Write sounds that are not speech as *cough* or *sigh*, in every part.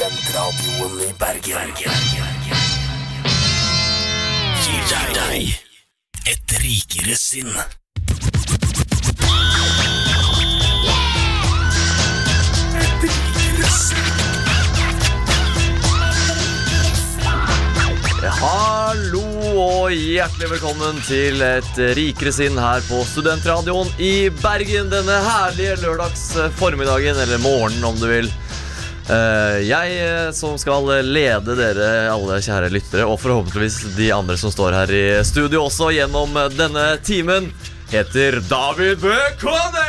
Studentradioen i Bergen. Gir deg et rikere sinn. Et rikere sinn. Hallo og hjertelig velkommen til et rikere sinn her på Studentradioen i Bergen denne herlige lørdags formiddagen, eller morgenen om du vil. Eh, Jeg eh, som skal lede dere alle kjære lyttere, og forhåpentligvis de andre som står her i studio også gjennom denne timen, heter David Bekone!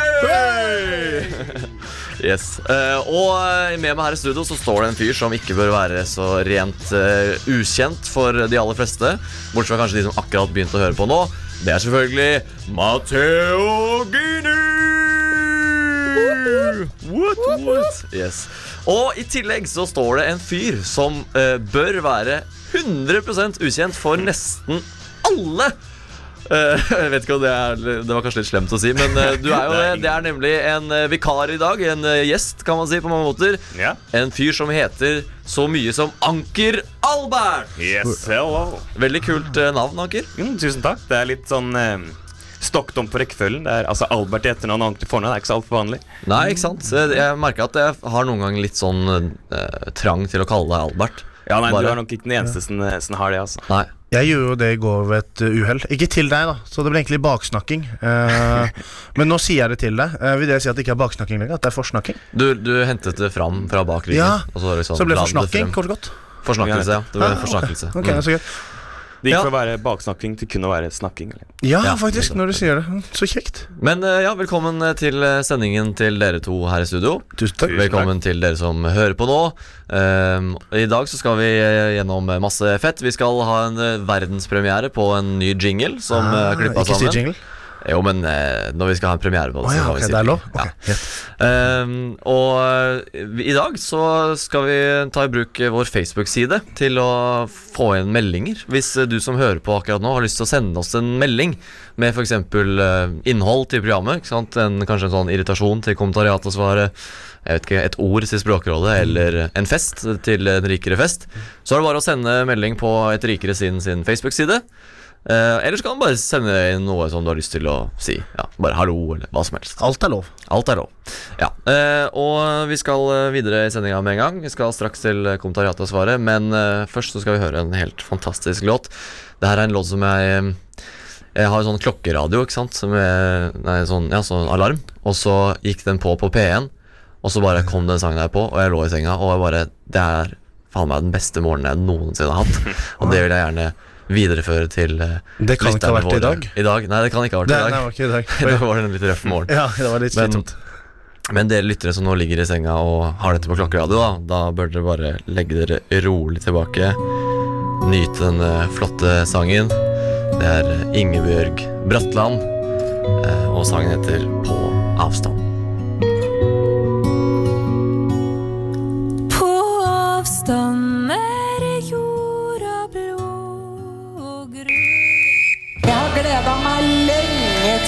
Yes. Eh, og eh, med meg her i studio så står det en fyr som ikke bør være så rent eh, ukjent for de aller fleste. Bortsett fra kanskje de som akkurat begynte å høre på nå. Det er selvfølgelig Matteo Gini! What, what? Yes. Og i tillegg så står det en fyr som eh, bør være 100 ukjent for nesten alle. Eh, *laughs* jeg vet ikke om det er Det var kanskje litt slemt å si, men eh, du er jo *laughs* det. Det er nemlig en eh, vikar i dag. En eh, gjest, kan man si, på mange måter. Ja. En fyr som heter så mye som Anker Albert. Yes, hello. Veldig kult eh, navn, Anker. Mm, tusen takk. Det er litt sånn eh, stokket om på rekkefølgen. Det er altså Albert i etternavn og Anker til fornavn. Det er ikke så altfor vanlig. Nei, ikke sant? Jeg, merker at jeg har noen ganger litt sånn eh, trang til å kalle deg Albert. Ja, nei, Bare- Du er nok ikke den eneste som, eh, som har det. altså Nei. Jeg gjorde jo det i går ved et uh, uhell. Ikke til deg, da, så det ble egentlig baksnakking. Eh, men nå sier jeg det til deg. Eh, vil det si at det ikke er baksnakking lenger? At det er forsnakking? Du, du hentet det fram fra bak ryggen. Ja, og så, liksom Så det ble la du forsnakking, kort og godt. Forsnakkelse, ja. Det ble Ah, forsnakkelse. Ok, Mm. Det gikk Ja. fra å være baksnakking til kun å være snakking. Eller? Ja, Ja, faktisk, når du sier det. Så kjekt. Men eh, ja, velkommen eh, til eh, sendingen til dere to her i studio. Tusen takk. Velkommen til dere som hører på nå. Um, I dag så skal vi gjennom masse fett. Vi skal ha en verdenspremiere på en ny jingle som ah, er klippa sammen. Ikke si jingle. Jo, men eh, når vi skal ha en premiere på det, det, ja, så kan okay, vi si det er lov? Ja. Ok, greit. Ehm, og eh, i dag så skal vi ta i bruk vår Facebook-side til å få inn meldinger. Hvis eh, du som hører på akkurat nå har lyst til å sende oss en melding med f.eks. Uh, innhold til programmet? En, kanskje en sånn irritasjon til kommentariatet å svare, jeg vet ikke, et ord til Språkrådet eller en fest til en rikere fest, så er det bare å sende melding på Et rikere sin sin Facebook-side. Eh, eller så kan du bare sende inn noe som du har lyst til å si. Ja, Bare hallo, eller hva som helst. Alt er lov. Alt er lov. Ja, eh, og vi skal eh, videre i sendinga med en gang. Vi skal straks til kommentariatet og svaret, men eh, først så skal vi høre en helt fantastisk låt. Det her er en låt som jeg Jeg har sånn klokkeradio, ikke sant, som er, nei, sånn, ja, sånn alarm, og så gikk den på på P1, og så bare kom den sangen her på, og jeg lå i senga, og jeg bare Det er faen meg den beste morgenen jeg noensinne har hatt, *laughs* og det vil jeg gjerne videreføre til eh, Det kan ikke ha vært i dag. I dag? Nei, det kan ikke ha vært Det, i nei, dag. det var ikke i dag. *laughs* det var en litt røff morgen. Ja, det var litt Men- slitsomt. Men dere lyttere som nå ligger i senga og har dette på klokkeradio, da, da bør dere bare legge dere rolig tilbake. Nyte denne flotte sangen. Det er Ingebjørg Bratland, eh, og sangen heter På avstand.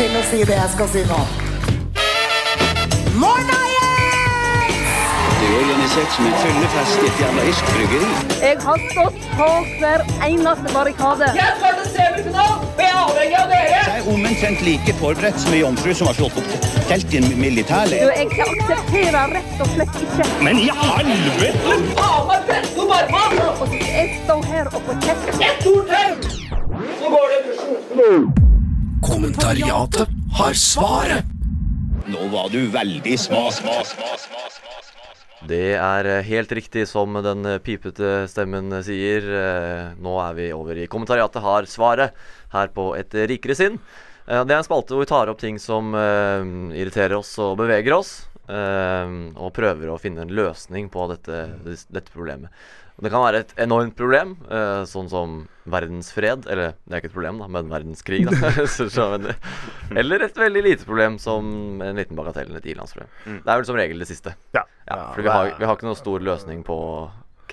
Til å si det jeg skal si nå. Morna! Det er organisert som en fyllefest i et bryggeri. Jeg har stått på hver eneste barrikade. Jeg er omtrent like forberedt som ei jomfru som har slått opp telt i en Du, militærleir. jeg aksepterer rett og slett ikke Men i helvete! Og så skal jeg stå her og få kjeft. Kommentariatet har svaret. Nå var du veldig sma, sma, sma, sma, sma. Det er helt riktig som den pipete stemmen sier. Nå er vi over i kommentariatet har svaret her på Et rikere sinn. Eh, Det er en spalte hvor vi tar opp ting som eh, irriterer oss og beveger oss. eh, og prøver å finne en løsning på dette, dette problemet. Det kan være et enormt problem, eh, sånn som verdensfred. Eller det er ikke et problem, da, men verdenskrig. Da. *laughs* *laughs* Eller et veldig lite problem som en liten bagatell, eller et ilandsproblem. Det er vel som regel det siste. Ja. Ja, for vi har, vi har ikke noen stor løsning på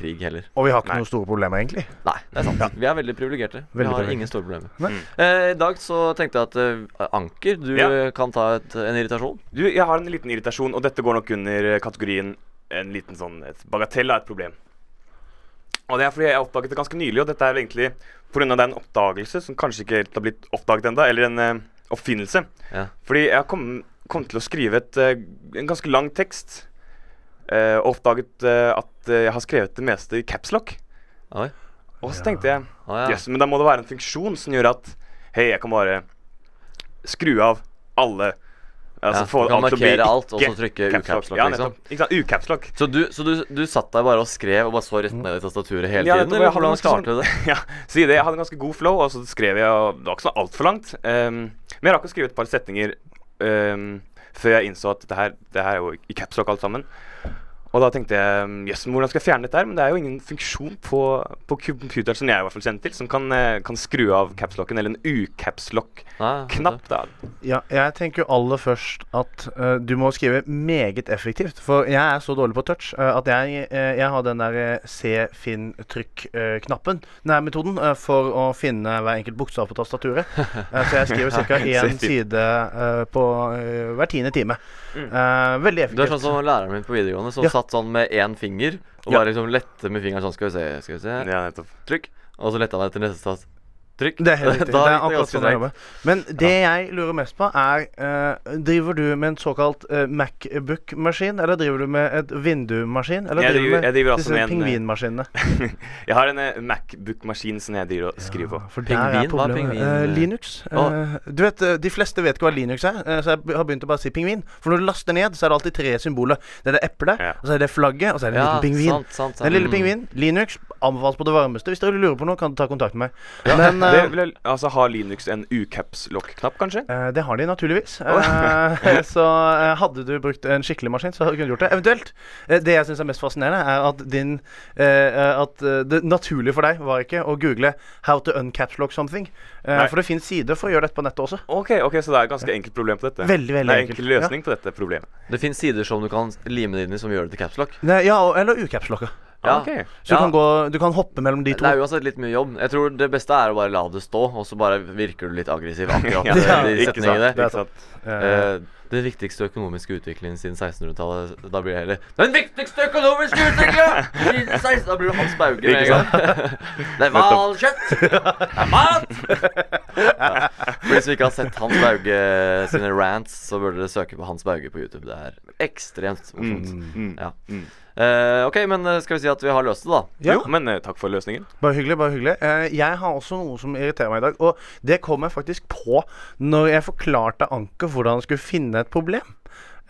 krig heller. Og vi har ikke noen store problemer, egentlig. Nei, det er sant. Vi er veldig privilegerte. Vi Veldig har ingen store problemer. Mm. Eh, I dag så tenkte jeg at uh, Anker, du Ja. kan ta et, en irritasjon. Du, jeg har en liten irritasjon, og dette går nok under kategorien en liten sånn et bagatell av et problem. Og det er fordi jeg oppdaget det ganske nylig, og dette er egentlig pga. en oppdagelse som kanskje ikke helt har blitt oppdaget ennå, eller en eh, oppfinnelse. Ja. Fordi jeg kom, kom til å skrive et, eh, en ganske lang tekst, eh, og oppdaget eh, at eh, jeg har skrevet det meste i capslock. Oi. Og så tenkte jeg Å, ja. yes, men da må det være en funksjon som gjør at Hei, jeg kan bare skru av alle Altså Ja, du kan markere alt, og så trykke caps lock. U-caps Ja, liksom. Ikke sant? U-caps-lock. Så, du, så du, du satt der bare og skrev og bare så rett ned i tastaturet hele Ja, tiden? Eller hvordan klarte du sånn- det? *laughs* ja, si det. Jeg hadde en ganske god flow, og så skrev jeg og Det var ikke så altfor langt. Um, men jeg rakk å skrive et par setninger um, før jeg innså at det her, det her er jo i capslock alt sammen. Og da tenkte jeg um, jøss, yes, hvordan skal jeg fjerne dette her? Men det er jo ingen funksjon på, på computeren som jeg i hvert fall kjenner til, som kan, eh, kan skru av capslocken, eller en u-capslock-knapp. Da. Ja, jeg tenker jo aller først at uh, du må skrive meget effektivt. For jeg er så dårlig på touch uh, at jeg, uh, jeg har den der se-finn-trykk-knappen. den er metoden for å finne hver enkelt bokstav på tastaturet. *laughs* Så jeg skriver ca. *laughs* én side på hver tiende time. Eh, veldig Du er sånn som læreren min på videregående, som Ja. satt sånn med én finger og Ja. bare liksom lette med fingeren sånn. Skal vi se, skal vi se. Ja, nettopp. Trykk. Og så letta han etter neste tast. Trykk. Det er helt riktig. Da *laughs* det er akkurat sånn jeg jobber. Men det jeg lurer mest på, er uh, Driver du med en såkalt uh, Macbook-maskin, eller driver du med et vindumaskin? Eller Jeg driver du driver- med jeg driver altså disse med en, eh, pingvinmaskinene? *laughs* Jeg har en uh, Macbook-maskin som jeg driver og skriver på. For der er Pingvin? Er problemet. pingvin? Eh, Linux. Eh, du vet, De fleste vet ikke hva Linux er, så jeg har begynt å bare si pingvin. For når du laster ned, så er det alltid tre symboler. Det er det eplet, Ja. og så er det flagget, og så er det en Ja, liten pingvin. sant, sant, sant. Den lille pingvin, pingvinen, Linux, anbefales på det varmeste. Hvis dere lurer på noe, kan du ta kontakt med meg. Men det eh, vil jeg, altså Har Linux en ucaps-lokk-knapp, kanskje? Eh, det har de naturligvis. Eh, *laughs* så hadde du brukt en skikkelig maskin, så hadde du kunnet gjort det. Eventuelt. det jeg syns er mest fascinerende, er at din At det naturlige for deg var ikke å google 'how to uncapslock something'. Eh, for det finnes sider for å gjøre dette på nettet også. Ok, ok, Så det er et ganske enkelt problem på dette? Veldig, veldig det er enkelt, enkel løsning på dette problemet? Det fins sider som du kan lime det inn i, som gjør det til capslock. Ja, eller eller ucapslocka. Ja. Okay. Så du, kan gå, du kan hoppe mellom de to. Det er uansett litt mye jobb. Jeg tror det beste er å bare la det stå, og så bare virker du litt aggressiv akkurat *laughs* Ja, de, Ja, de ikke sant. Det er ikke sant. Eh, Eh, den viktigste økonomiske utviklingen siden 1600-tallet. Da blir det heller Den viktigste økonomiske utviklingen siden 16 Da blir det Hans Bauge med en gang. *laughs* Det er hvalkjøtt! Det er mat! *laughs* For hvis vi ikke har sett Hans Bauge sine rants, så burde dere søke på Hans Bauge på YouTube. Det er ekstremt morsomt. Mm. Ja. Eh, ok, men eh, skal vi si at vi har løst det, da? Ja. Jo, men uh, takk for løsningen. Bare hyggelig. bare hyggelig uh, Jeg har også noe som irriterer meg i dag. Og det kom jeg faktisk på når jeg forklarte Anker hvordan han skulle finne et problem.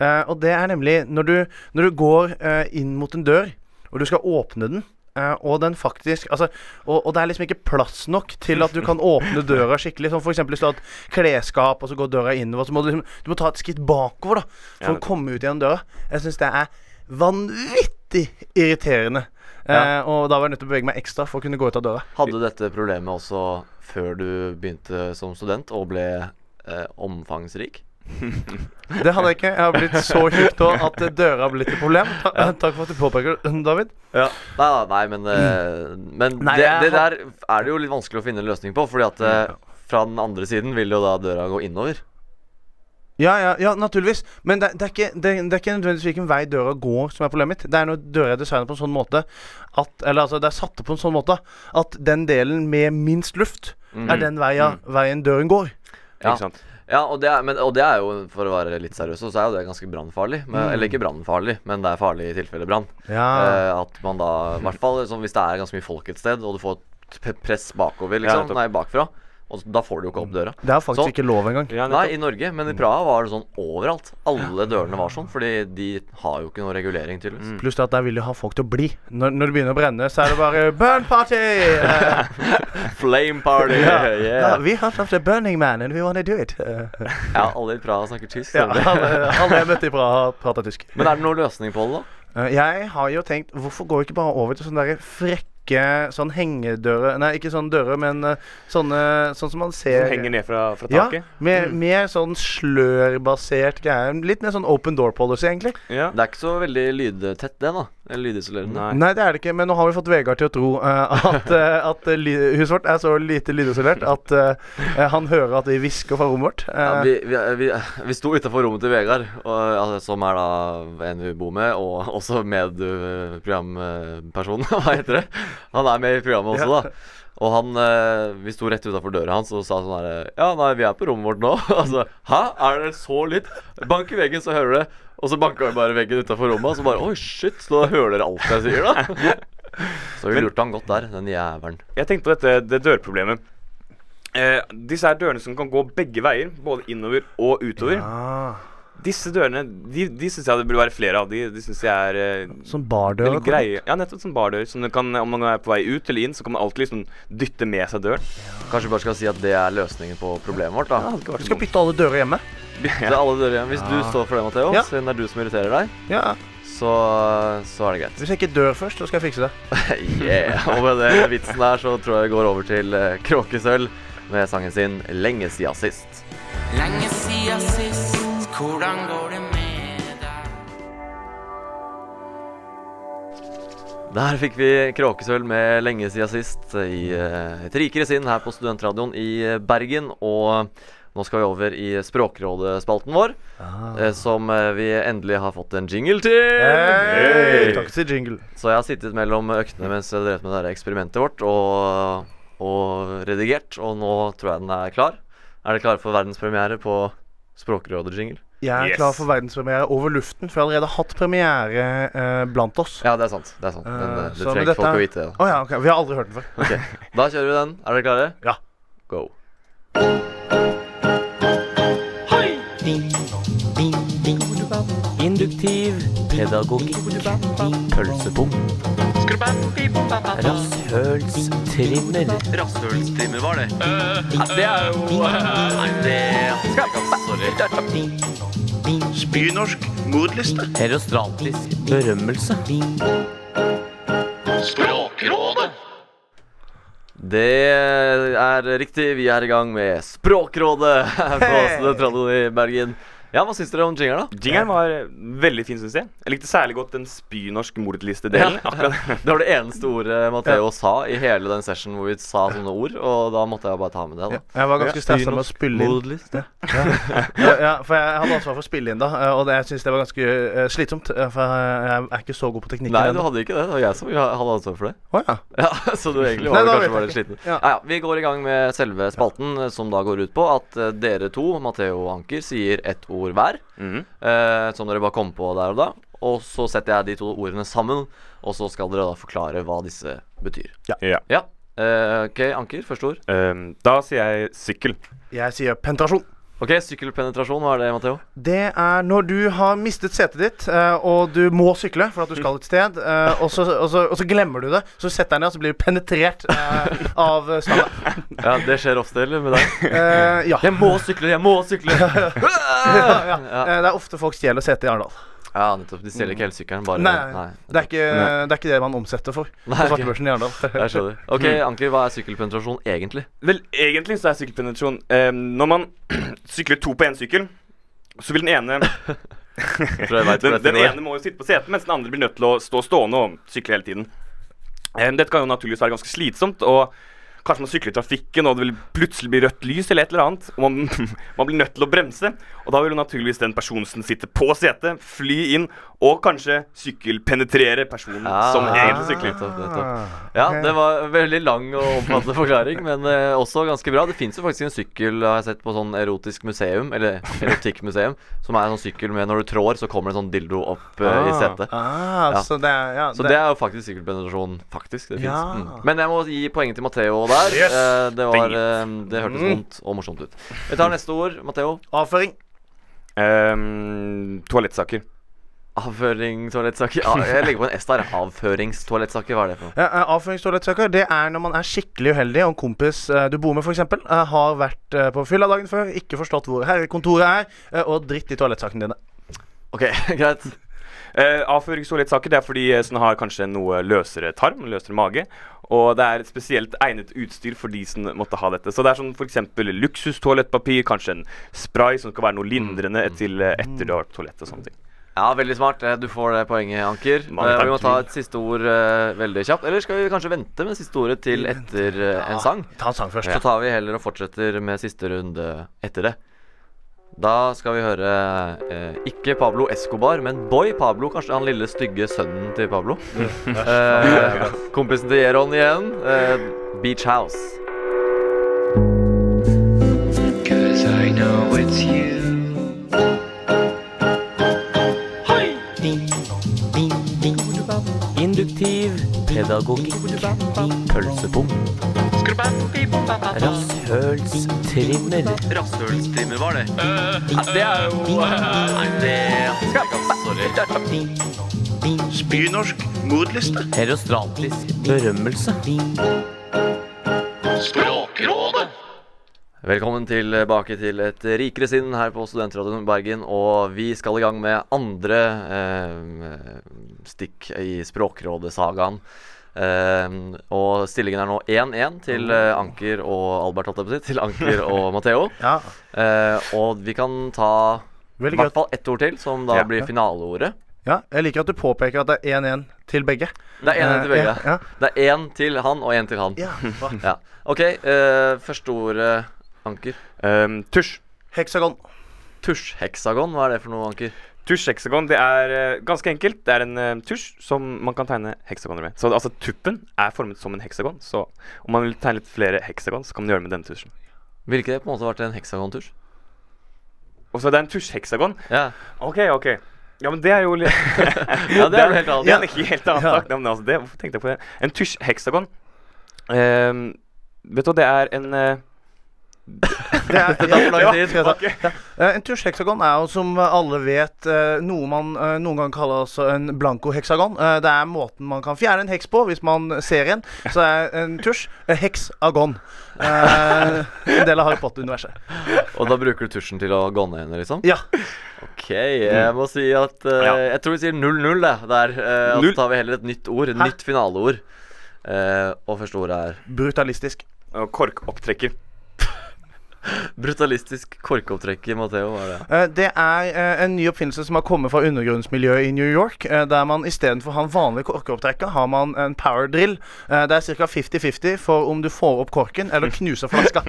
Eh, og det er nemlig når du, når du går inn mot en dør, og du skal åpne den. Uh, og den faktisk Altså og, og det er liksom ikke plass nok til at du kan *laughs* åpne døra skikkelig. Som f.eks. hvis du har et klesskap, og så går døra innover. Så må du liksom Du må ta et skritt bakover da for Ja, å komme ut gjennom døra. Jeg syns det er vanvittig irriterende. Eh, og da var jeg nødt til å bevege meg ekstra for å kunne gå ut av døra. Hadde du dette problemet også før du begynte som student og ble eh, omfangsrik? *laughs* Det hadde jeg ikke. Jeg har blitt så tjukk da at døra har blitt et problem. Ta, Takk for at du påpeker det, David. Ja. Nei, nei, nei, men, eh, men Nei, det, det der er det jo litt vanskelig å finne en løsning på. Fordi at eh, fra den andre siden vil jo da døra gå innover. Ja, ja, ja naturligvis. Men det, det, er ikke, det, det er ikke nødvendigvis hvilken vei døra går som er problemet mitt. Det er når døra er designet på en sånn måte at Eller altså, det er satt opp på en sånn måte at den delen med minst luft er den veia, veien døren går. Ja. Ikke sant? Ja, og det, er, men, og det er jo, for å være litt seriøs, så er jo det ganske brannfarlig. Mm. Eller ikke brannfarlig, men det er farlig i tilfelle brann. Ja. Eh, at man da, i hvert fall hvis det er ganske mye folk et sted, og du får et press bakover, liksom, ja, nei, bakfra, og da får du jo ikke opp døra. Det er faktisk så, ikke lov engang. Nei, i Norge, men i Praha var det sånn overalt. Alle dørene var sånn, fordi de har jo ikke noe regulering, tydeligvis. Pluss at der vil de ha folk til å bli. Når, når det begynner å brenne, så er det bare *laughs* Burn party! *laughs* Flame party! ja. yeah. Ja, we have the Burning Man, and we wanna do it. *laughs* Ja, alle i Praha snakker tysk. ja, alle, alle jeg møtte i Praha, prater tysk. Men er det noen løsning på det, da? Eh, Jeg har jo tenkt Hvorfor går vi ikke bare over til sånne der frekke sånn hengedører Nei, ikke sånne dører, men eh, sånne sånn som man ser Som henger ned fra, fra Ja, taket? mer, mer sånn slørbasert greie. Litt mer sånn open door policy, egentlig. Ja. Det er ikke så veldig lydtett, det, da. Lydisolerende. Nei. Nei, det er det ikke, men nå har vi fått Vegard til å tro uh, at, uh, at eh, huset vårt er så lite lydisolert at uh, han hører at vi hvisker fra rommet vårt. Ja, vi, vi, vi, vi sto utafor rommet til Vegard, og, altså, som er da en vi bor med, og *laughs* også medprogramperson. *laughs* Hva heter det? Han er med i programmet også, da. Og han eh, Vi sto rett utafor døra hans og sa sånn her Ja, nei, vi er på rommet vårt nå. *laughs* altså, hæ? Er det så lytt? Bank i veggen, så hører du det. Og så banka vi bare veggen utafor rommet, og så bare Oi, shit. Så da hører dere alt jeg sier, da. *laughs* så vi lurte han godt der, den jævelen. Jeg tenkte på dette det dørproblemet. Eh, disse her dørene som kan gå begge veier, både innover og utover. ah, Disse dørene de, de syns jeg det burde være flere av. De, de synes jeg er Som sånn bardør. greie. Ja, nettopp som bardør. Som kan, om man er på vei ut eller inn, så kan man alltid liksom dytte med seg døren. Kanskje vi bare skal si at det er løsningen på problemet vårt, da. Du skal bytte alle dører hjemme. *laughs* Det er alle dører hjemme. Hvis du står for det, Matheo, Ja. siden det er du som irriterer deg, Ja, så, så er det greit. Hvis jeg ikke dør først, så skal jeg fikse det. *laughs* yeah. Og med den vitsen der så tror jeg vi går over til uh, Kråkesølv med sangen sin 'Lenge sia sist'. Lenge siden sist, hvordan går det med deg? Der fikk vi Kråkesølv med 'Lenge sia sist' i eh, et rikere sinn her på Studentradioen i eh, Bergen. Og nå skal vi over i Språkrådet-spalten vår, ah. som eh, vi endelig har fått en jingle til. Hey, takk til jingle. Så jeg har sittet mellom øktene mens jeg drev med det eksperimentet vårt og, og redigert, og nå tror jeg den er klar. Er dere klare for verdenspremiere på Språkrådet-jingle? Jeg er Yes. klar for verdenspremiere over luften, for jeg har allerede hatt premiere eh, blant oss. Ja, det er sant. Det er sant. Men Eh, eh, det trenger med ikke folk å vite. Å ja, ok. Vi har aldri hørt den før. Okay. Da kjører vi den. Er dere klare? Ja. Go. Induktiv pedagogikk. Pølsebom. Rasshølstrimmer. Rasshølstrimmer var det. det er jo Nei, det Sorry. Spynorsk modliste. Herostratisk berømmelse. Det er riktig. Vi er i gang med Språkrådet her *laughs* på Hey! Studentradioen i Bergen. Ja, Hva syns dere om jingeren, da? Jingeren var eh, veldig fin, syns jeg. Jeg likte særlig godt den spynorsk mordliste-delen. Ja. *laughs* Det var det eneste ordet Matheo sa i hele den session hvor vi sa sånne ord, og da måtte jeg bare ta med det. da Jeg var ganske stressa med å spille inn. Modliste. Ja, ja, for jeg hadde ansvar for å spille inn da, eh, og det, jeg syns det var ganske eh, slitsomt. For jeg, er ikke så god på teknikken Nei, du hadde ikke det. Det var jeg som hadde ansvar for det. Å ja. Ja, Så du egentlig var Nei, kanskje bare litt sliten. Ja. Ja, ja, Vi går i gang med selve spalten, som da går ut på at dere to, Matheo og Anker, sier ett ord hver. Mm. eh, som dere bare kom på der og da. Og så setter jeg de to ordene sammen, og så skal dere da forklare hva disse betyr. Ja. Ja. Eh, ok, Anker, første ord. Um, da sier jeg sykkel. Jeg sier penetrasjon. Ok, Sykkelpenetrasjon, hva er det, Matheo? Det er når du har mistet setet ditt, eh, og du må sykle for at du skal et sted, eh, og, så, og, så, og så glemmer du det. Så setter deg ned, og så blir du penetrert eh, av stanga. *laughs* Ja, Det skjer ofte, eller med deg? Uh, ja. Jeg må sykle, jeg må sykle! *laughs* ja, ja. Det er ofte folk stjeler setet i Arendal. Ja, nettopp. De stjeler ikke elsykkelen, bare Nei, Det er, ikke, det er ikke det man omsetter for Nei, på svartebørsen i Arendal. *laughs* Jeg skjønner. Ok, Anker, hva er sykkelpenetrasjon egentlig? Vel, egentlig så er sykkelpenetrasjon eh, Når man *clears throat* sykler to på én sykkel, så vil den ene *laughs* *laughs* den, den ene må jo sitte på setet, mens den andre blir nødt til å stå stående og sykle hele tiden. Eh, dette kan jo naturligvis være ganske slitsomt, og kanskje man sykler i trafikken, og det vil plutselig bli rødt lys eller et eller annet, og man, *laughs* man blir nødt til å bremse. Og da vil jo naturligvis den personen som sitter på setet, fly inn og kanskje sykkelpenetrere personen som Ah, egentlig sykler. nettopp, nettopp. Ja, det var en veldig lang og omfattende *laughs* forklaring, men eh, også ganske bra. Det fins jo faktisk en sykkel har jeg sett på sånn erotisk museum, eller *laughs* erotikkmuseum, som er en sånn sykkel med når du trår, så kommer det en sånn dildo opp eh, i setet. Ah, Ja. Så det er ja, Så det er jo faktisk sykkelpenetrasjon. Faktisk, det fins. Ja. Mm. Men jeg må gi poeng til Matheo der. Yes. Eh, det var eh, Det hørtes Mm. vondt og morsomt ut. Vi tar neste ord. Matheo. avføring. Um, toalettsaker. Avføring, toalettsaker. Ah, jeg legger på en S der. Avføringstoalettsaker. Hva er det for noe? Ja, eh, Avføringstoalettsaker det er når man er skikkelig uheldig, og en kompis du bor med, f.eks., har vært på fylla dagen før, ikke forstått hvor herrekontoret er, og dritt i toalettsakene dine. Ok, *laughs* greit. Eh, Avføringstoalettsaker det er fordi de sånne har kanskje noe løsere tarm, løsere mage. Og det er et spesielt egnet utstyr for de som måtte ha dette. Så det er sånn f.eks. luksustoalettpapir, kanskje en spray som skal være noe lindrende til eh, etter du har vært på toalettet og sånne ting. Ja, veldig smart. Eh, Du får det poenget, Anker. Mange Eh, vi må ta et siste ord uh, veldig kjapt. Eller skal vi kanskje vente med siste ordet til etter uh, en sang? Ta en sang først. Så tar vi heller og fortsetter med siste runde etter det. Da skal vi høre eh, ikke Pablo Escobar, men Boy Pablo. Kanskje han lille, stygge sønnen til Pablo. *laughs* eh, kompisen til Jeron igjen. Eh, Beach House. Pedagogikk pølsebom. Rasshølstrimmer. Rasshølstrimmer var det. det er jo Nei, det Sorry. Spynorsk mordliste. Herostratisk berømmelse. Velkommen tilbake til Et rikere sinn her på Studentradioen Bergen. Og vi skal i gang med andre eh, stikk i Språkrådet-sagaen. Eh, og stillingen er nå 1-1 til eh, Anker og Albert, holdt. Til Anker og *laughs* Matheo. Ja. Eh, og vi kan ta i hvert fall ett ord til, som da Ja. blir finaleordet. Ja, jeg liker at du påpeker at det er 1-1 til begge. Det er én Eh, til begge. ja. Det er én til han og én til han. Ja. *laughs* Ja. OK, eh, første ordet, Anker. Um, tusj. Heksagon. Tusjheksagon, hva er det for noe, Anker? Tusj-heksagon det er uh, ganske enkelt. Det er en uh, tusj som man kan tegne heksagoner med. Så altså tuppen er formet som en heksagon. Så om man vil tegne litt flere heksagon, så kan man gjøre det med denne tusjen. Ville ikke det på en måte vært en heksagontusj? Og så det er en tusj-heksagon. Ja. OK, OK. Ja, men det er jo litt *laughs* Ja, det er *laughs* jo helt annet. Ja, det er helt annet Ja. Nei, men altså, det, hvorfor tenkte jeg på det? En tusj-heksagon. Ehm, vet du hva, det er en eh, Det er, *laughs* ja, jeg ta. Ja. Eh, En tusjheksagon er jo, som alle vet, eh, noe man eh, noen ganger kaller altså en blanko-heksagon. Det er måten man kan fjerne en heks på hvis man ser en. Så er en tusj eh, heksagon. En del av Harry Potter-universet. Og da bruker du tusjen til å gonne henne, liksom? Ja. OK, jeg må si at Jeg tror vi sier 0-0 det, der. og så tar vi heller et nytt ord. Et nytt finaleord. Eh, og første ordet er Brutalistisk. korkopptrekker. Brutalistisk korkopptrekk i Matheo. Hva er det? Eh, Det er eh, en ny oppfinnelse som har kommet fra undergrunnsmiljøet i New York. eh, Der man istedenfor å ha en vanlig korkopptrekker, har man en power drill. Eh, Det er ca. 50-50 for om du får opp korken eller *laughs* knuser flaska.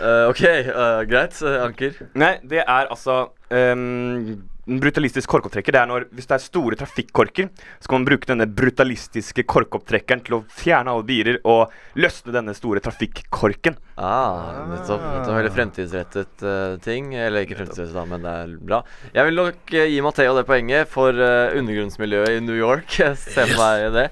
Eh, OK, uh, greit. Anker. Nei, det er altså ehm, En brutalistisk korkopptrekker Det er når Hvis det er store trafikkorker, så kan man bruke denne brutalistiske korkopptrekkeren til å fjerne alle biler og løsne denne store trafikkorken. Ah, nettopp. nettopp. Veldig fremtidsrettet uh, ting. Eller ikke fremtidsrettet, da, men det er bra. Jeg vil nok uh, gi Matheo det poenget for uh, undergrunnsmiljøet i New York. *laughs* Ser for meg det.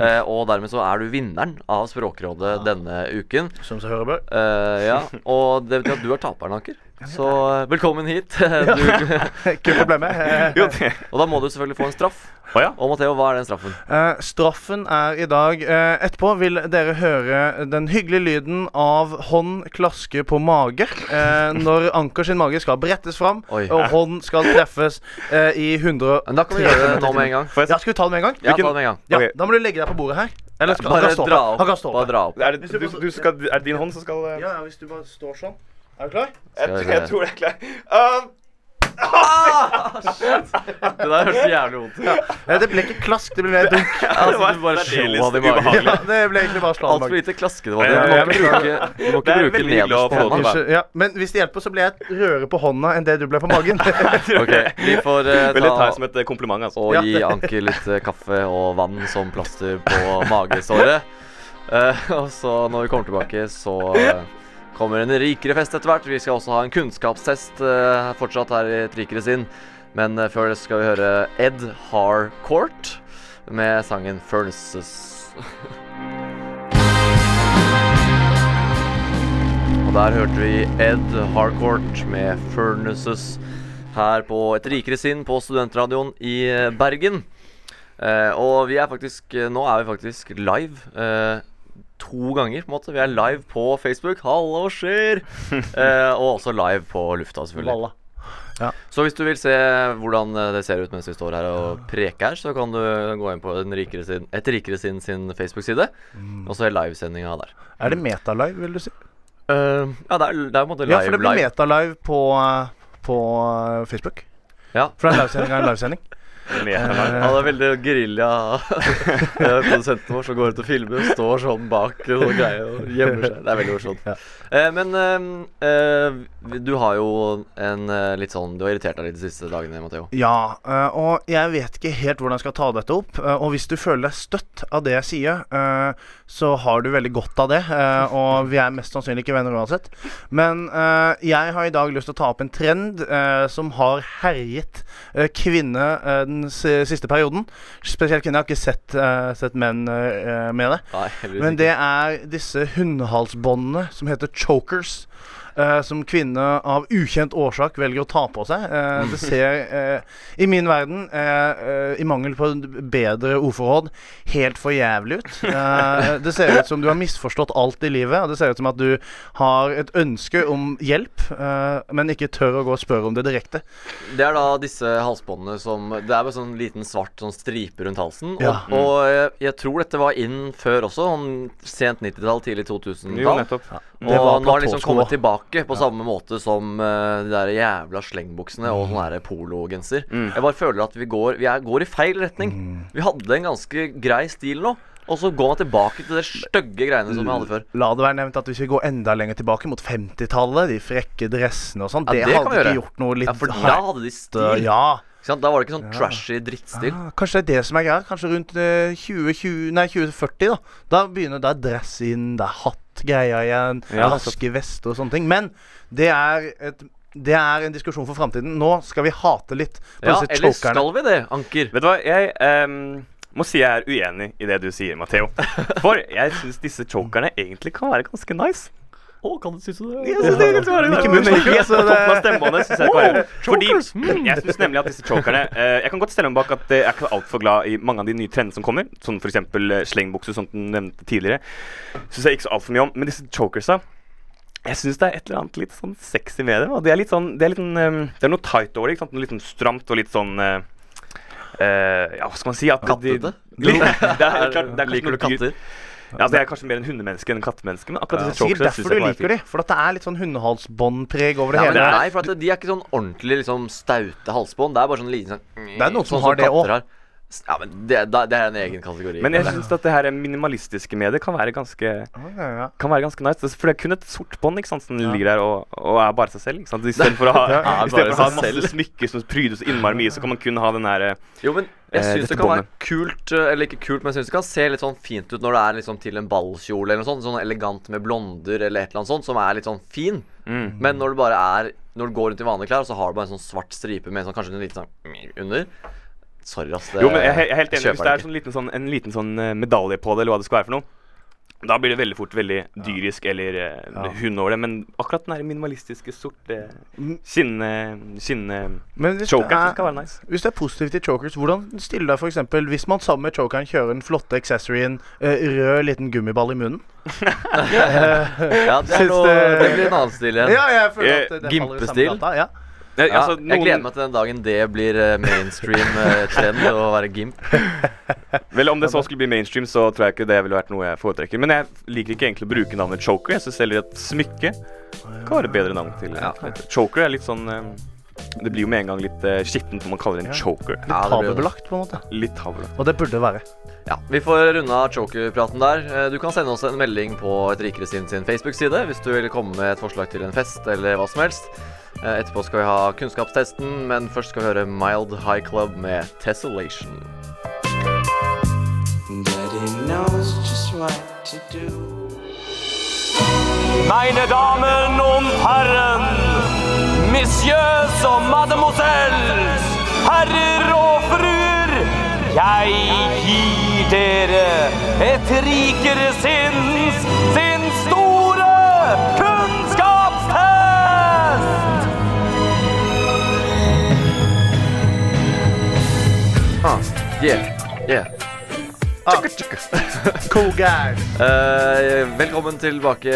Eh, og dermed så er du vinneren av Språkrådet denne uken. Som seg hører bør. Eh, ja, og det betyr at du er taperen, Anker. Så eh, velkommen hit. *laughs* du, *laughs* Ikke problemet. *laughs* Og da må du selvfølgelig få en straff. Oh, ja? Og Matheo, hva er den straffen? Uh, straffen er i dag uh, Etterpå vil dere høre den hyggelige lyden av hånd klaske på mage uh, når Anker sin mage skal brettes fram, Oi. og hånd skal treffes i 100 Men da kan vi gjøre det nå med en gang. Ja, skal vi ta det med en gang? Ja, ta det med en gang. Ja. Da må du legge deg på bordet her. Eller skal, Bare kan dra opp. Han kan stå Bare dra opp. er, det, du, du skal, er det din hånd som skal Ja, ja, hvis du bare står sånn. Er du klar? jeg, jeg tror det er klar. Um, *laughs* Det der hørtes jævlig vondt ut. Ja. det ble ikke klask, det ble mer dunk. *laughs* Altså, du bare det litt han i magen. ubehagelig. Ja, det ble egentlig bare slag i Altfor lite klaske det var. Ja, Du må ikke bruke, du må ikke bruke nederst på hånda. Ja, men hvis det hjelper, så ble jeg rødere på hånda enn det du ble på magen. *laughs* Ok, vi får uh, ta det ta som et eh, kompliment, altså. og gi Anki litt uh, kaffe og vann som plaster på magesåret. Uh, og så når vi kommer tilbake, så eh, kommer en rikere fest etter hvert. Vi skal også ha en kunnskapstest uh, fortsatt her i Et rikere sinn. Men uh, før det skal vi høre Ed Harcourt med sangen 'Furnaces'. Og der hørte vi Ed Harcourt med 'Furnaces' her på Et rikere sinn på studentradioen i eh, Bergen. Uh, og vi er faktisk Nå er vi faktisk live. To ganger, på en måte. Vi er live på Facebook. Hallo, skjer! *laughs* Eh, og også live på lufta, selvfølgelig. Ja. Så hvis du vil se hvordan eh, det ser ut mens vi står her og preker, så kan du gå inn på den rikere sin, Et rikere sin, sin Facebook-side, og så er livesendinga der. Er det metalive, vil du si? Uh, ja, det er, det er på en måte live. Ja, for det blir metalive på, eh, på Facebook. Ja. For en livesending av en livesending. *laughs* Meterlang. det er veldig gerilja. Det *laughs* er Produsenten vår som går ut og filmer, og står sånn bak og greier og gjemmer seg. Det er veldig morsomt. Ja. Eh, men eh, eh, du har jo en eh, litt sånn Du har irritert deg litt de siste dagene, Matheo. Ja, eh, og jeg vet ikke helt hvordan jeg skal ta dette opp. eh, og hvis du føler deg støtt av det jeg sier, eh, så har du veldig godt av det. eh, og vi er mest sannsynlig ikke venner uansett. Men eh, jeg har i dag lyst til å ta opp en trend eh, som har herjet kvinner eh, den siste perioden. Spesielt kvinner. Jeg har ikke sett, uh, sett menn uh, med det. Nei, Men det er disse hundehalsbåndene som heter chokers. Eh, som kvinner av ukjent årsak velger å ta på seg. Eh, det ser eh, i min verden, i mangel på bedre ordforråd, helt for jævlig ut. Eh, det ser ut som du har misforstått alt i livet. Og det ser ut som at du har et ønske om hjelp, eh, men ikke tør å gå og spørre om det direkte. Det er da disse halsbåndene som Det er bare sånn liten svart sånn stripe rundt halsen. Og, Ja. og jeg, jeg tror dette var inn før også. Sent 90-tall, tidlig 2000-tall. Jo, nettopp. Det var Og nå har det liksom kommet også. Tilbake på samme måte som uh, de der jævla slengbuksene og sånn pologenser. Mm. Jeg bare føler at vi går Vi er, går i feil retning. Vi hadde en ganske grei stil nå, og så går man tilbake til de stygge greiene som vi hadde før. La det være nevnt at hvis vi går enda lenger tilbake, mot 50-tallet, de frekke dressene og sånn, Ja, det, det hadde ikke gjort noe litt Ja, for da hadde de stil. Ja. Da var det ikke sånn Ja. trashy drittstil. Ja, kanskje det er det som er greia. Kanskje rundt eh, 2020, nei 2040, da. Da begynner det er dress inn, det er hatt-greia igjen, Ja, raske vester og sånne ting. Men det er et det er en diskusjon for framtiden. Nå skal vi hate litt på Ja, disse eller chokerne. skal vi det, Anker? Vet du hva, jeg um, må si jeg er uenig i det du sier, Matheo. For jeg syns disse chokerne egentlig kan være ganske nice. Å, kan du synes det? Jeg synes det er var- Mickey men Mouse, ikke på toppen av stemmene, synes jeg kan være. Fordi mm. jeg syns nemlig at disse chokerne eh, Jeg kan godt stelle meg bak at jeg er ikke altfor glad i mange av de nye trendene som kommer. Sånn f.eks. slengbukse, slengbukser, som du nevnte tidligere. Syns jeg ikke så altfor mye om. Men disse chokersa jeg syns det er et eller annet litt sånn sexy med dem. Og det er litt sånn Det er, litt sånn, ehm, det er noe tight over det. ikke sant? Litt sånn stramt og litt sånn eh, eh, Ja, hva skal man si? At Kattete? *laughs* Det er, det er, klart, det er kanskje Liker du katter? Ja, altså, jeg er kanskje mer en hundemenneske enn en kattemenneske. Men akkurat disse Sikkert derfor du liker de. For at det er litt sånn hundehalsbåndpreg over det Ja, hele. nei, for at de er ikke sånn ordentlig liksom staute halsbånd. Det er bare sånn liten sånn Det er noen som sånn har det òg. Ja, men det, da- det er en egen kategori. Men jeg syns at det her minimalistiske med det kan være ganske Ja, ja, ja. Kan være ganske nice. For det er kun et sort bånd ikke sant, som ligger der og, og er bare seg selv. Ikke sant? Istedenfor *laughs* å ha, Ja, for å ha masse smykker som pryder så innmari mye, så kan man kun ha den her Jo, men jeg Eh, syns det kan være kult eh, Eller ikke kult, men jeg syns det kan se litt sånn fint ut når det er liksom til en ballkjole eller noe sånt. Sånn elegant med blonder eller et eller annet sånt, som er litt sånn fin. mm. Men når du bare er Når du går rundt i vanlige klær, og så har du bare en sånn svart stripe med en sånn, kanskje en liten sånn under Sorry, ass. Det, Jo, men jeg er jeg er helt enig. Hvis det er sånn liten sånn, en liten sånn eh, medalje på det, eller hva det skal være for noe, da blir det veldig fort veldig dyrisk eller eh, Ja. hund over det. Men akkurat den minimalistiske, sorte Mm. skinne... skinne Men hvis det, Chokeren er, skal være nice. hvis det er positivt til chokers, hvordan stiller du deg f.eks. hvis man sammen med chokeren kjører den flotte accessoryen eh, rød liten gummiball i munnen? *laughs* Ja, det, er noe, det- blir en annen stil igjen. Ja, jeg føler at det, det faller samme gimpestil? Ja. Ja, altså, Jeg gleder meg til den dagen det blir eh, mainstream eh, trend å være gimp. *laughs* Vel, Om det så skulle bli mainstream, så tror jeg ikke det ville vært noe jeg foretrekker. Men jeg liker ikke egentlig å bruke navnet choker. Jeg syns heller et smykke kan være et bedre navn til Ja. Choker er litt sånn eh, Det blir jo med en gang litt uh, skittent når man kaller det en Ja. choker. Litt Ja, det blir det. tabubelagt, på en måte. Litt tabubelagt. Og det burde det være. Ja, Vi får runde av choker-praten der. Eh, Du kan sende oss en melding på Et rikere sinn sin Facebook-side hvis du vil komme med et forslag til en fest eller hva som helst. Eh, Etterpå skal vi ha kunnskapstesten, men først skal vi høre Mild High Club med Tessellation. Daddy knows just what to do. Meine Damen und Herren, Messieurs og Mademoiselles, herrer og fruer, jeg gir dere et rikere sinns sin store kunnskapstest! Huh. yeah, yeah. Cool guy. Uh, velkommen tilbake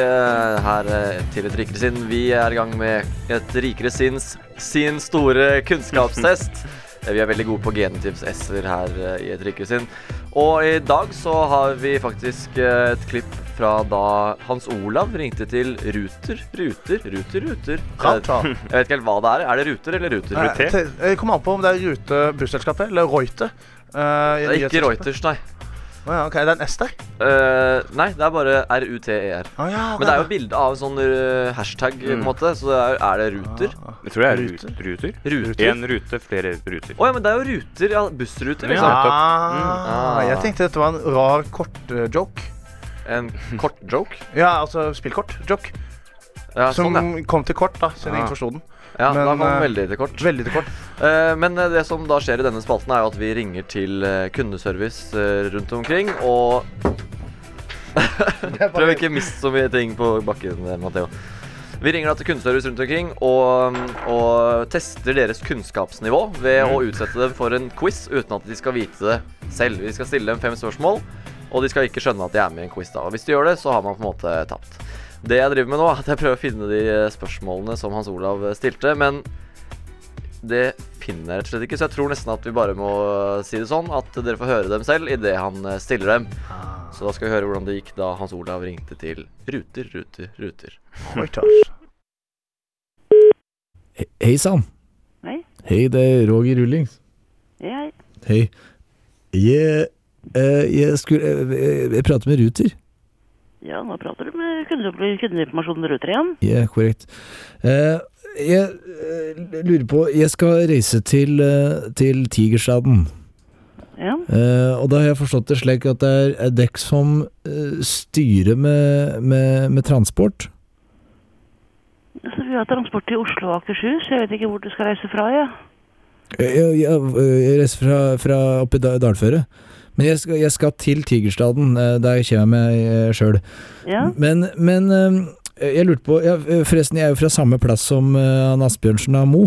her eh, til Et rikere sinn. Vi er i gang med Et rikere sinns sin store kunnskapstest. Eh, Vi er veldig gode på genetips S-er her i Et rikere sinn. Og i dag så har vi faktisk et klipp fra da Hans Olav ringte til Ruter, Ruter, Ruter, Ruter. Rata. Jeg vet ikke helt hva det er. Er det Ruter eller Ruter? Nei, det Jeg kommer an på om det er Rute busselskapet eller Reuter. Uh, Det er ikke. Reuters, nei. Å ja, ok, Det er en S der? Uh, nei, det er bare R-U-T-E-R. Ja, okay. Men det er jo bilde av en sånn uh, hashtag, på en måte. Så det er, er det Ruter? Jeg tror det er Ruter. ruter. ruter. En rute, flere ruter. Å ja, men det er jo ruter. Ja, bussruter, Ja. Mm. Ah, Ah. Jeg tenkte dette var en rar kort-joke. En kort joke. Ja, altså spillkort-joke. Ja, som sånn, ja. kom til kort, da, siden Ah. ingen forsto den. Ja, da Men, kom den eh, veldig til kort. Veldig til kort. *laughs* Eh, men eh, det som da skjer i denne spalten, er jo at vi ringer til kundeservice rundt omkring, og *laughs* Prøv ikke å miste så mye ting på bakken, Matheo. Vi ringer da til kundeservice rundt omkring og, og tester deres kunnskapsnivå ved å utsette dem for en quiz uten at de skal vite det selv. Vi skal stille dem fem spørsmål, og de skal ikke skjønne at de er med i en quiz. da Og Hvis de gjør det, så har man på en måte tapt. Det jeg driver med nå, er at jeg prøver å finne de eh, spørsmålene som Hans Olav eh, stilte, men det finner jeg rett og slett ikke, så jeg tror nesten at vi bare må si det sånn at dere får høre dem selv idet han eh, stiller dem. Så da skal vi høre hvordan det gikk da Hans Olav ringte til Ruter, Ruter, Ruter. He- Hei sann. Hei. Hei, det er Roger Rullings. Hei. Hei. Jeg, eh, jeg skulle jeg, Jeg prater med Ruter. Ja, nå prater du med kundeinformasjonen Ruter igjen. Ja, korrekt. Eh, jeg eh, lurer på Jeg skal reise til, eh, til Tigerstaden. Ja. Eh, og da har jeg forstått det slik at det er, dekk som eh, styrer med, med, med transport. Så vi har transport til Oslo og Akershus. Jeg vet ikke hvor du skal reise fra, ja. Jeg, jeg, jeg reiser fra, fra oppe i Da- Dalføre. Men jeg skal, jeg skal til Tigerstaden. eh, Der kommer jeg sjøl. Ja. Men, men eh, jeg lurte på Forresten, jeg er jo fra samme plass som eh, han Asbjørnsen av Mo.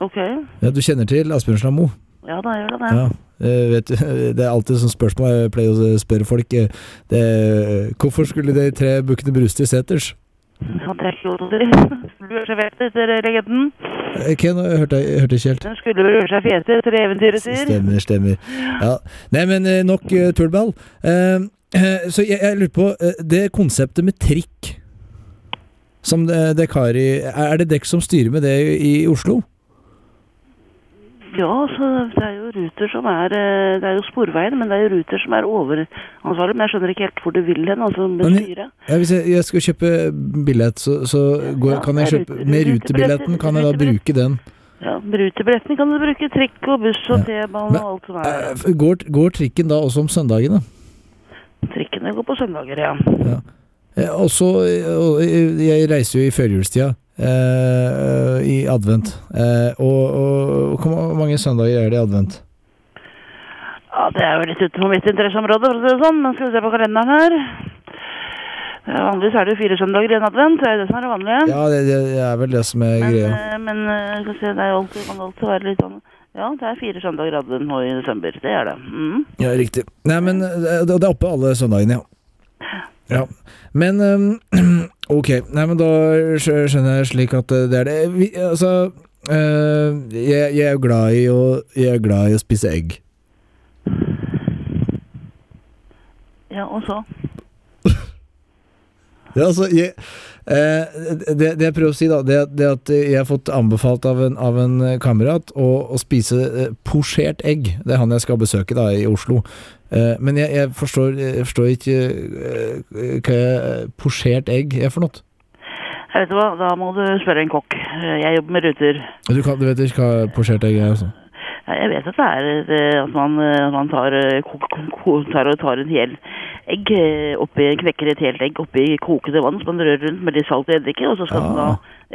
Ok. Ja, du kjenner til Asbjørnsen av Mo? Ja, da gjør det det. Ja. Uh, vet du, *laughs* det er alltid sånn spørsmål jeg pleier å spørre folk. eh, Det, hvorfor skulle de tre bukkene Brust til seters? Etter legenden. Eh, Ken, jeg hørte, jeg hørte ikke helt. Den skulle vel gjøre seg fete etter eventyret sier. Stemmer, stemmer. Ja. Nei, men eh, nok uh, tullball. Uh, uh, *clears throat* så jeg, jeg lurer på Det konseptet med trikk som det, det Kari er det dekk som styrer med det i, i Oslo? Ja, så det er jo Ruter som er eh, Det er jo Sporveien, men det er jo Ruter som er overansvarlig. Men jeg skjønner ikke helt hvor du vil hen, altså med Men- styret. Ja, hvis jeg, jeg skal kjøpe billett, så, så går, Ja, kan jeg kjøpe Med rutebilletten kan jeg da bruke den. Ja, Rutebilletten kan du bruke. Trikk og buss og T-bane og alt som er. Eh, Går, går trikken da også om søndagene? Trikkene går på søndager, ja. Ja. Eh, Også, eh, og jeg jeg reiser jo i førjulstida, eh, i advent. Eh, og, og hvor mange søndager er det i advent? Ja, Det er jo litt utenfor mitt interesseområde, for å si det sånn. Men skal vi se på kalenderen her. Vanligvis er det jo fire søndager i en advent. Det er jo det som er det vanlige. Ja, det, det er vel det som er men, greia. eh, men eh, skal vi se, det er jo alltid, kan alltid være litt sånn Ja, det er fire søndager i advent nå i desember. Det er det. Mm. Ja, riktig. Nei, men eh, det, det er oppe alle søndagene, ja. Ja. Men ehm, *clears throat* ok. Nei, men da skjønner jeg slik at eh, det er det. Vi, altså eh, jeg, jeg er glad i å Jeg er glad i å spise egg. Ja, og så? Ja, altså, jeg, eh, det, det jeg prøver å si, da, det, det at jeg har fått anbefalt av en, av en kamerat å, å spise eh, posjert egg. Det er han jeg skal besøke da, i Oslo. Eh, men jeg, jeg, forstår, jeg forstår ikke eh, hva posjert egg er for noe. Jeg vet hva, da må du spørre en kokk. Eh, Jeg jobber med ruter. Du, kan, du vet ikke hva posjert egg er? Altså. Jeg vet at det er at man, man tar, tar og tar en hel egg eh, oppi, knekker et helt egg oppi kokende vann som man rører rundt med litt salt og eddik og så skal den da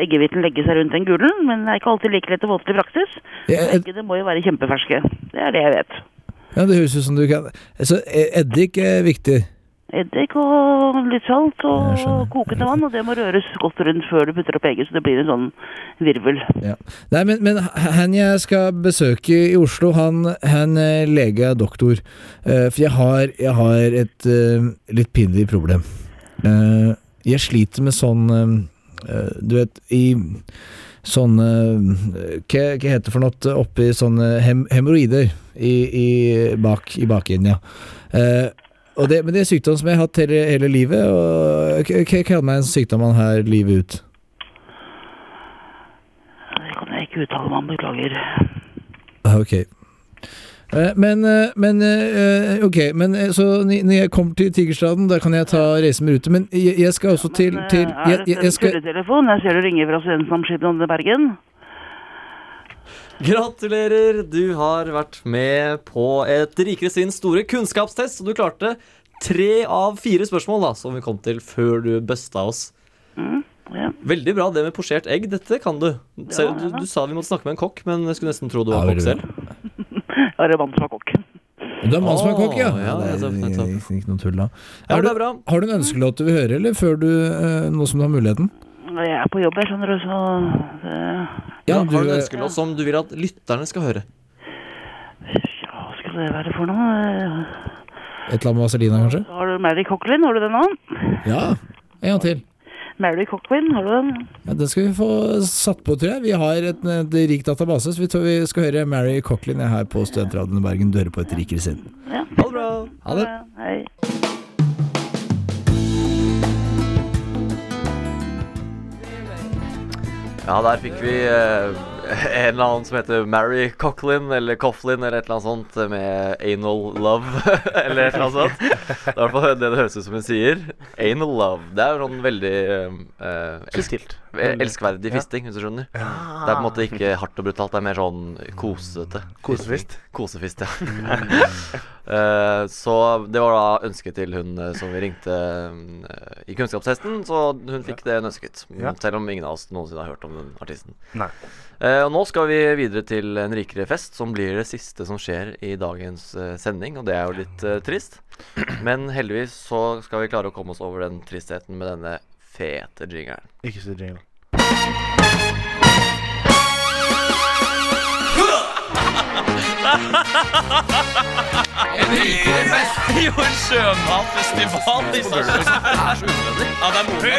eggehviten legge seg rundt den gulen, men det er ikke alltid like lett å få til i praksis. Ja, ed... Eggene må jo være kjempeferske. Det er det jeg vet. Ja, det høres ut som du kan Så e- eddik er viktig. Eddik og litt salt og kokende vann, og det må røres godt rundt før du putter opp egget, så det blir en sånn virvel. Ja. Nei, men, men han jeg skal besøke i Oslo, han, han er lege er doktor. Eh, for jeg har, jeg har et eh, litt pinlig problem. Eh, jeg sliter med sånn eh, Du vet, i sånne hva, hva heter det for noe oppi sånne hem, hemoroider i, i, bak, i bakenden, ja. Eh, det, men det er sykdom som jeg har hatt hele, hele livet. Og kaller man en sykdom man har livet ut? Det kan jeg ikke uttale meg om, beklager. Ah, Ok. Eh, Men, eh, men eh, Ok, men eh, så når jeg kommer til Tigerstaden, da kan jeg ta reise med rute. Men jeg, jeg skal også til, til jeg, jeg, jeg, jeg, dette jeg en tulletelefon? Jeg ser du ringer fra Studentsamskipnaden i Bergen. Gratulerer! Du har vært med på et Rikere sin store kunnskapstest, og du klarte tre av fire spørsmål da, som vi kom til før du busta oss. Mm, ja. Veldig bra det med posjert egg. Dette kan du. Selv, ja du, du sa vi måtte snakke med en kokk, men jeg skulle nesten tro du var Ja, kokk selv. Jeg er mann som er kokk. Du er mann som er kokk, ja? Ja, det er nettopp, nettopp. ikke, noe tull, da. Ja, Er du, er bra. har du en ønskelåt du vil høre, eller før du eh, Nå som du har muligheten? Jeg er på jobb, jeg skjønner du, så det, Ja, du har du en ønskelåt som du vil at lytterne skal høre? Hva skulle det være for noe? Et eller annet med Vazelina, kanskje? Har du Mary Cocklin? Har du den nå? Ja. En gang til. Mary Cocklin, har du den? Ja, Den skal vi få satt på, tror jeg. Vi har et, et rik database, så vi, tror vi skal høre Mary Cocklin her på Studentradioen i Bergen. Du hører på et rikere sinn. Ja. Ha det bra. Ha det. Hei. Ja, der fikk vi eh, *laughs* en eller annen som heter Mary Cochlin eller Coughlin eller et eller annet sånt eh, med anal love *laughs* eller et eller annet sånt. Det er i hvert fall det det høres ut som hun sier. Anal love. Det er jo sånn veldig eh, Subtilt. Elskverdig Ja. fisting, hvis du skjønner. Det er på en måte ikke hardt og brutalt, det er mer sånn kosete. Kosefist? Kosefist, ja. uh, *laughs* så det var da ønsket til hun eh, som vi ringte uh, i Kunnskapshesten, så hun fikk det hun ønsket. Selv om ingen av oss noensinne har hørt om den artisten. Nei. Uh, og nå skal vi videre til en rikere fest, som blir det siste som skjer i dagens uh, sending. Og det er jo litt uh, trist. Men heldigvis så skal vi klare å komme oss over den tristheten med denne fete jingeren. Ikke så jingle. En rikere fest. Jo, en sjømatfestival i. Det unødvendig. Ja, det er moro.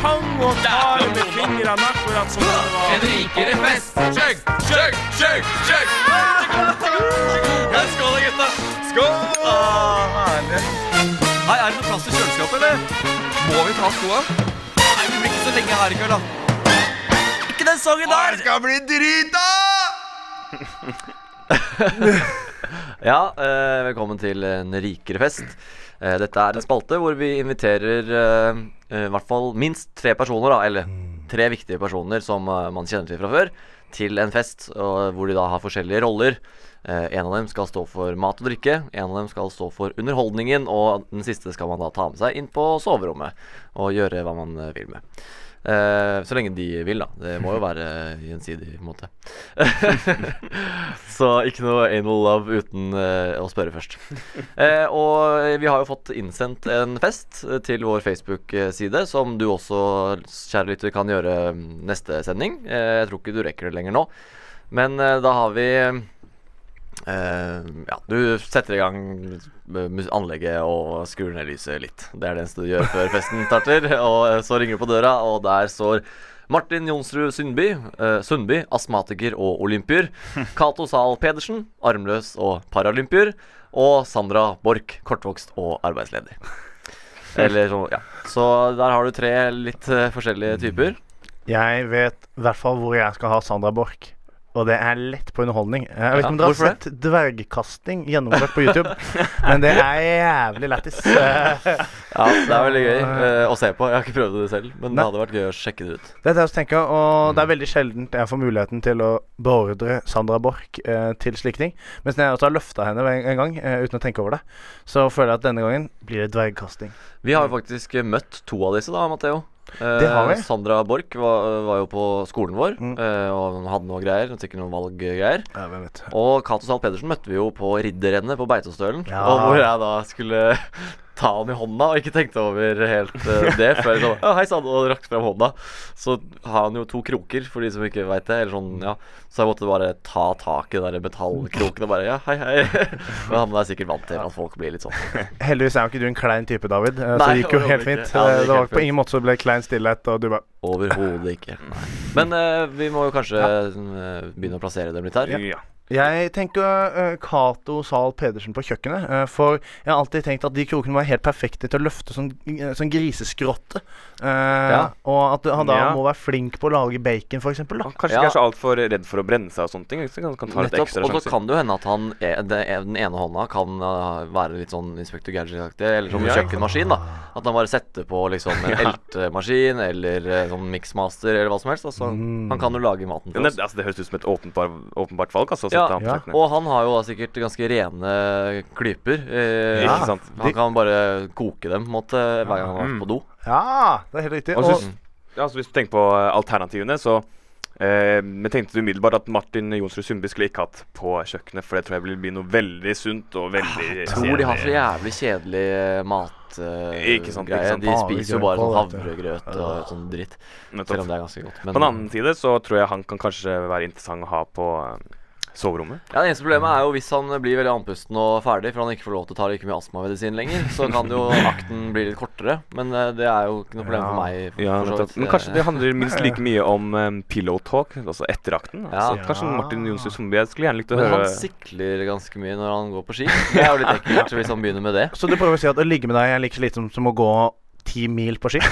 Tang og tar med fingrene akkurat som det var. En rikere fest. Chug, chug, chug, chug. Skål, da, gutta. Skål. herlig. Hei, er det noe plass til kjøleskapet, eller? Må vi ta skoa? Nei, vi blir ikke så lenge her i kveld, da. Ikke den sangen der! Det skal bli drita! *laughs* Ja, eh, velkommen til en rikere fest. Eh, dette er en spalte hvor vi inviterer eh, i hvert fall minst tre personer, da, eller tre viktige personer som man kjenner til fra før, til en fest hvor de da har forskjellige roller. Eh, en av dem skal stå for mat og drikke, en av dem skal stå for underholdningen, og den siste skal man da ta med seg inn på soverommet og gjøre hva man eh, vil med. Eh, så lenge de vil, da. Det må jo *laughs* være gjensidig, på en måte. *laughs* så ikke noe anal love uten eh, å spørre først. Eh, og vi har jo fått innsendt en fest til vår Facebook-side, som du også, kjære lytter, kan gjøre mm, neste sending. Eh, jeg tror ikke du rekker det lenger nå. Men da har vi eh, Ja, du setter i gang anlegget og skrur ned lyset litt. Det er det eneste du gjør før festen starter. *laughs* Og eh, så ringer du på døra, og der står Martin Jonsrud Sundby, uh, Sundby, astmatiker og olympier. *laughs* Cato Zahl Pedersen, armløs og paralympier. Og Sandra Borch, kortvokst og arbeidsledig. Eller så, ja. Så der har du tre litt uh, forskjellige typer. Jeg vet i hvert fall hvor jeg skal ha Sandra Borch. Og det er lett på underholdning. Jeg vet Ja, ikke om dere har sett det? dvergkasting gjennomført på YouTube, *laughs* men det er jævlig lættis. *laughs* Ja, det er veldig gøy uh, å se på. Jeg har ikke prøvd det selv, men det hadde vært gøy å sjekke det ut. Det er det jeg tenker, og det er veldig sjeldent jeg får muligheten til å beordre Sandra Borch uh, til slike ting. Mens når jeg også har løfta henne en, gang uh, uten å tenke over det, så føler jeg at denne gangen blir det dvergkasting. Vi har jo faktisk møtt to av disse, da, Matheo. Eh, Det har vi. Sandra Borch var, var jo på skolen vår mm. og hadde noe greier. Sikkert noen valggreier. Ja, hvem vet. Og Cato Zahl Pedersen møtte vi jo på ridderrennet på Beitostølen. Ja. Og hvor jeg da skulle ta han i hånda, og ikke tenkte over helt uh, det før jeg sånn Ja, hei sann, og rakte frem hånda. Så har han jo to kroker, for de som ikke veit det. Eller sånn, ja Så jeg måtte bare ta tak i den der metallkroken og bare Ja, hei, hei. *laughs* Men han er sikkert vant til at folk blir litt sånn. Heldigvis er jo ikke du en klein type, David, eh, så Nei, det gikk jo helt fint. Ja, det Eh, det var på ingen måte så ble klein stillhet, og du bare Overhodet ikke. Nei. Men uh, vi må jo kanskje ja. begynne å plassere dem litt her. Ja. Jeg tenker uh, Cato Zahl Pedersen på kjøkkenet. Uh, for jeg har alltid tenkt at de krokene var helt perfekte til å løfte sånn, sånn griseskrotte. Eh, Og at han da Ja. må være flink på å lage bacon, f.eks. Kanskje ikke er så altfor redd for å brenne seg og sånne ting. Så kan, kan ta litt Nettopp, og så kan det jo hende at han er, det, er- den ene hånda kan uh, være litt sånn Inspector Gadget-aktig, eller som Ja, kjøkkenmaskin. da At han bare setter på liksom en *laughs* Ja. eltemaskin eller uh, sånn mixmaster eller hva som helst. Altså, Han kan jo lage maten Ja, for det, oss. altså, det høres ut som et åpenbar, åpenbart valg. Altså, Ja, kjøkkenet. og han har jo da sikkert ganske rene klyper. Eh, Ikke sant? Han kan bare koke dem måte, hver gang han har Mm. vært på do. Ja, det er helt riktig. Og Og, så, ja, så hvis du tenker på eh, alternativene, så eh, Vi tenkte umiddelbart at Martin Jonsrud Sundby skulle ikke hatt på kjøkkenet, for det tror jeg vil bli noe veldig sunt og veldig Jeg tror de har så jævlig kjedelig eh, mat eh, Ikke sant, ikke sant. De spiser jo bare sånn Havregrøt, og sånn dritt. Selv om det er ganske godt. På den annen side så tror jeg han kan kanskje være interessant å ha på eh, soverommet. Ja, Det eneste problemet er jo hvis han blir veldig andpusten og ferdig, for han ikke får lov til å ta like mye astmamedisin lenger, så kan jo *laughs* akten bli litt kortere. Men eh, det er jo ikke noe problem for meg. For, Ja, for så vidt. Men kanskje det handler minst like mye om um, pillow talk, altså etter akten. Ja. Altså, kanskje Martin Jonsrud Sundby Jeg skulle gjerne likt å Men høre han sikler ganske mye når han går på ski. Det er jo litt ekkelt *laughs* hvis han begynner med det. så du prøver å si at å ligge med deg er like slitsomt som å gå ti mil på ski? *laughs*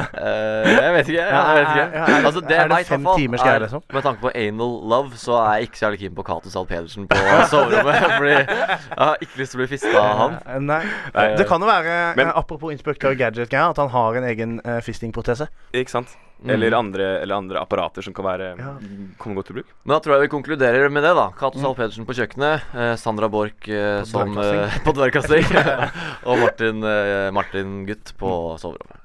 Eh, jeg vet ikke. Jeg vet ikke. Altså, det er det fem timers greie, liksom? Med tanke på anal love, så er jeg ikke så jævlig keen på Cato Zahl Pedersen på *laughs* soverommet. fordi jeg har ikke lyst til å bli fista av han. Eh, Nei. Eh, Det kan jo være, Men- apropos Inspector Gadget-greia, at han har en egen uh, fistingprotese. Ikke sant? Mm. Eller, andre, eller andre apparater som kan være komme godt til bruk. Men da tror jeg vi konkluderer med det, da. Cato Zahl Pedersen på kjøkkenet. Eh, Sandra Borch eh, som dvergkasting. eh, *laughs* på *laughs* og Martin, eh, Martin Gutt på soverommet.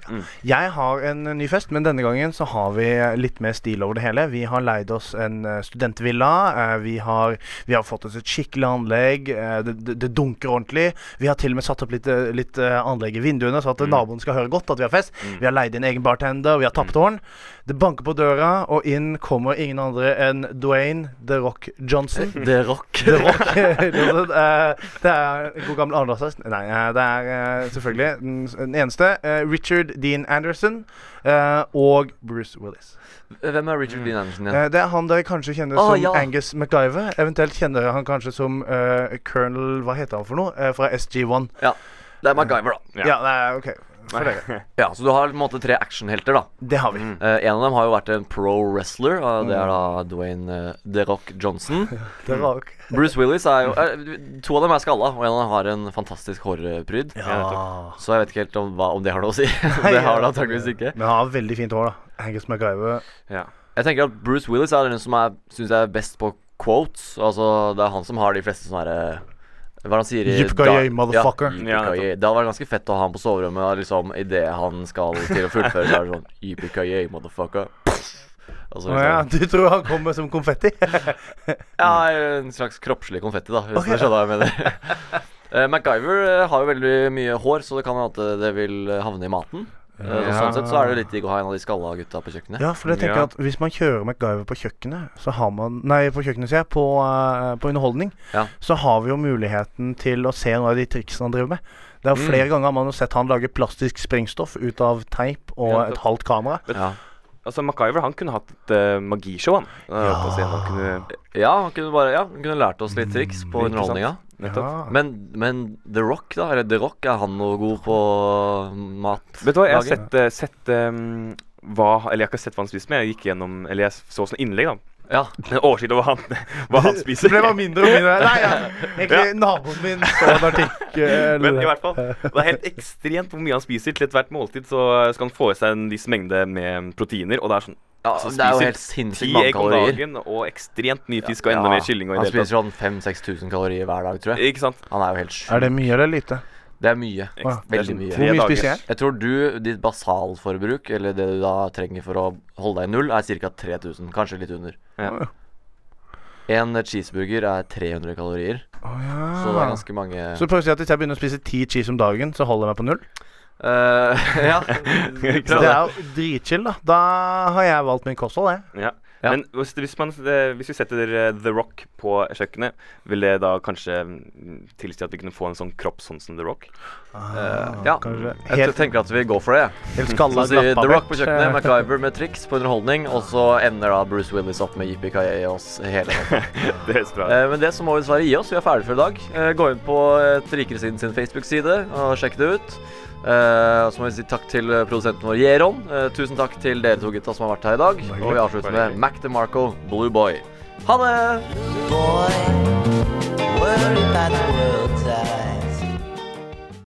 Jeg har en eh, ny fest, men denne gangen så har vi eh, litt mer stil over det hele. Vi har leid oss en eh, studentvilla. Vi har, vi har fått oss et skikkelig anlegg. Det, det, det dunker ordentlig. Vi har til og med satt opp litt, litt anlegg i vinduene, så at naboen skal høre godt at vi har fest. Vi har leid inn egen bartender, vi har tappetårn. Det banker på døra, og inn kommer ingen andre enn Dwayne The Rock Johnson. *laughs* The Rock. *laughs* The Rock *laughs* Det er god gammel Anders Nei, eh, det er eh, selvfølgelig den, eneste. eh, Richard Dean Anderson og Bruce Willis. Hvem er Richard Dean Anderson Ja? Det er han dere kanskje kjenner Ah, som ja. Angus MacGyver. Eventuelt kjenner dere han kanskje som uh, Colonel Hva heter han for noe? Uh, fra SG1. Ja. Det er MacGyver, da. Ja, det er ok. For dere. *laughs* Ja, Så du har på en måte tre actionhelter, da. Det har vi. Eh, en av dem har jo vært en pro wrestler. og det er da Dwayne uh, The Rock Johnson. *laughs* The Rock. Bruce Willis er jo eh, To av dem er skalla, og en av dem har en fantastisk hårpryd. Ja. Så jeg vet ikke helt om, hva, om det har noe å si. *laughs* det har det antakeligvis ikke. Men han har veldig fint hår, da. Angus MacGyver. Ja. Jeg tenker at Bruce Willis er den som syns jeg er best på quotes. Altså Det er han som har de fleste sånne herre hva er det han sier i Yippee-ki-yay, motherfucker. Ja, yippee-ki-yay. det hadde vært ganske fett å ha han på soverommet. Liksom Idet han skal til å fullføre, så er det sånn Yippee-ki-yay, motherfucker. Altså, Å ja, du tror han kommer som konfetti? *laughs* Ja, en slags kroppslig konfetti, da, hvis okay. du skjønner hva jeg mener. *laughs* Eh, MacGyver eh, har jo veldig mye hår, så det kan hende at det- det vil eh, havne i maten. Eh, så Ja. Sånn sett så er det litt digg å ha en av de skalla gutta på kjøkkenet. Ja, for jeg tenker at hvis man kjører MacGyver på kjøkkenet, så har man Nei, på kjøkkenet, sier jeg. På, uh, på underholdning. Ja. Så har vi jo muligheten til å se noen av de triksene han driver med. Det er jo Mm. Flere ganger har man har sett han lage plastisk sprengstoff ut av teip og Ja, et halvt kamera. Ja. Altså, MacGyver han kunne hatt et uh, magishow, han. Ja. Han kunne, Ja, han kunne bare Ja, han kunne lært oss litt triks på mm, underholdninga. Nettopp. Ja. Men, men The Rock, da? Eller The Rock, er han noe god på mat? Vet du hva, jeg har sett, eh, sett um, hva Eller jeg har ikke sett hva han spiser, men jeg gikk gjennom Eller jeg så sånn innlegg, da. Ja. Oversikt over hva han, hva han spiser. Det ble bare mindre og mindre. Nei, ja. *laughs* Egentlig naboen min så en artikkel *laughs* Men i hvert fall, det er helt ekstremt hvor mye han spiser. Til ethvert måltid så skal han få i seg en viss mengde med proteiner, og det er sånn Ja, så det er jo helt sinnssykt mange kalorier. dagen, og ekstremt mye fisk og enda mer kylling. Og han spiser sånn 5000-6000 kalorier hver dag, tror jeg. Ikke sant? Han er jo helt sjuk. Er det mye eller lite? Det er mye. Ekstra. Veldig mye. Hvor mye spiser jeg? Jeg tror du, ditt basalforbruk, eller det du da trenger for å holde deg i null, er ca. 3000. Kanskje litt under. Ja. En cheeseburger er 300 kalorier. ja. Så det er ganske mange Så prøv å si at hvis jeg begynner å spise ti cheese om dagen, så holder jeg meg på null? Uh, *laughs* ja. *laughs* Det er jo dritchill, da. Da har jeg valgt min kosthold, jeg. Ja. Ja. Men hvis, hvis, man, eh, hvis vi setter eh, The Rock på kjøkkenet, vil det da kanskje mm, tilsi at vi kunne få en sånn kropp sånn som The Rock? Eh, ja, kanskje. jeg Helt- tenker at vi går for det. Helt skalla, Så sier The. Rock på kjøkkenet, MacGyver med triks på underholdning, og så ender da Bruce Willis opp med yippee oss hele. *laughs* Det høres bra ut. Eh, men det så må vi dessverre gi oss. Vi er ferdige for i dag. Uh, gå inn på uh, Trikeresiden sin Facebook-side og sjekk det ut. Eh, og så må vi si takk til eh, produsenten vår Jeron. Uh, tusen takk til dere to gutta som har vært her i dag. Og vi avslutter med Mac DeMarco, Blue Boy. Ha det! Boy,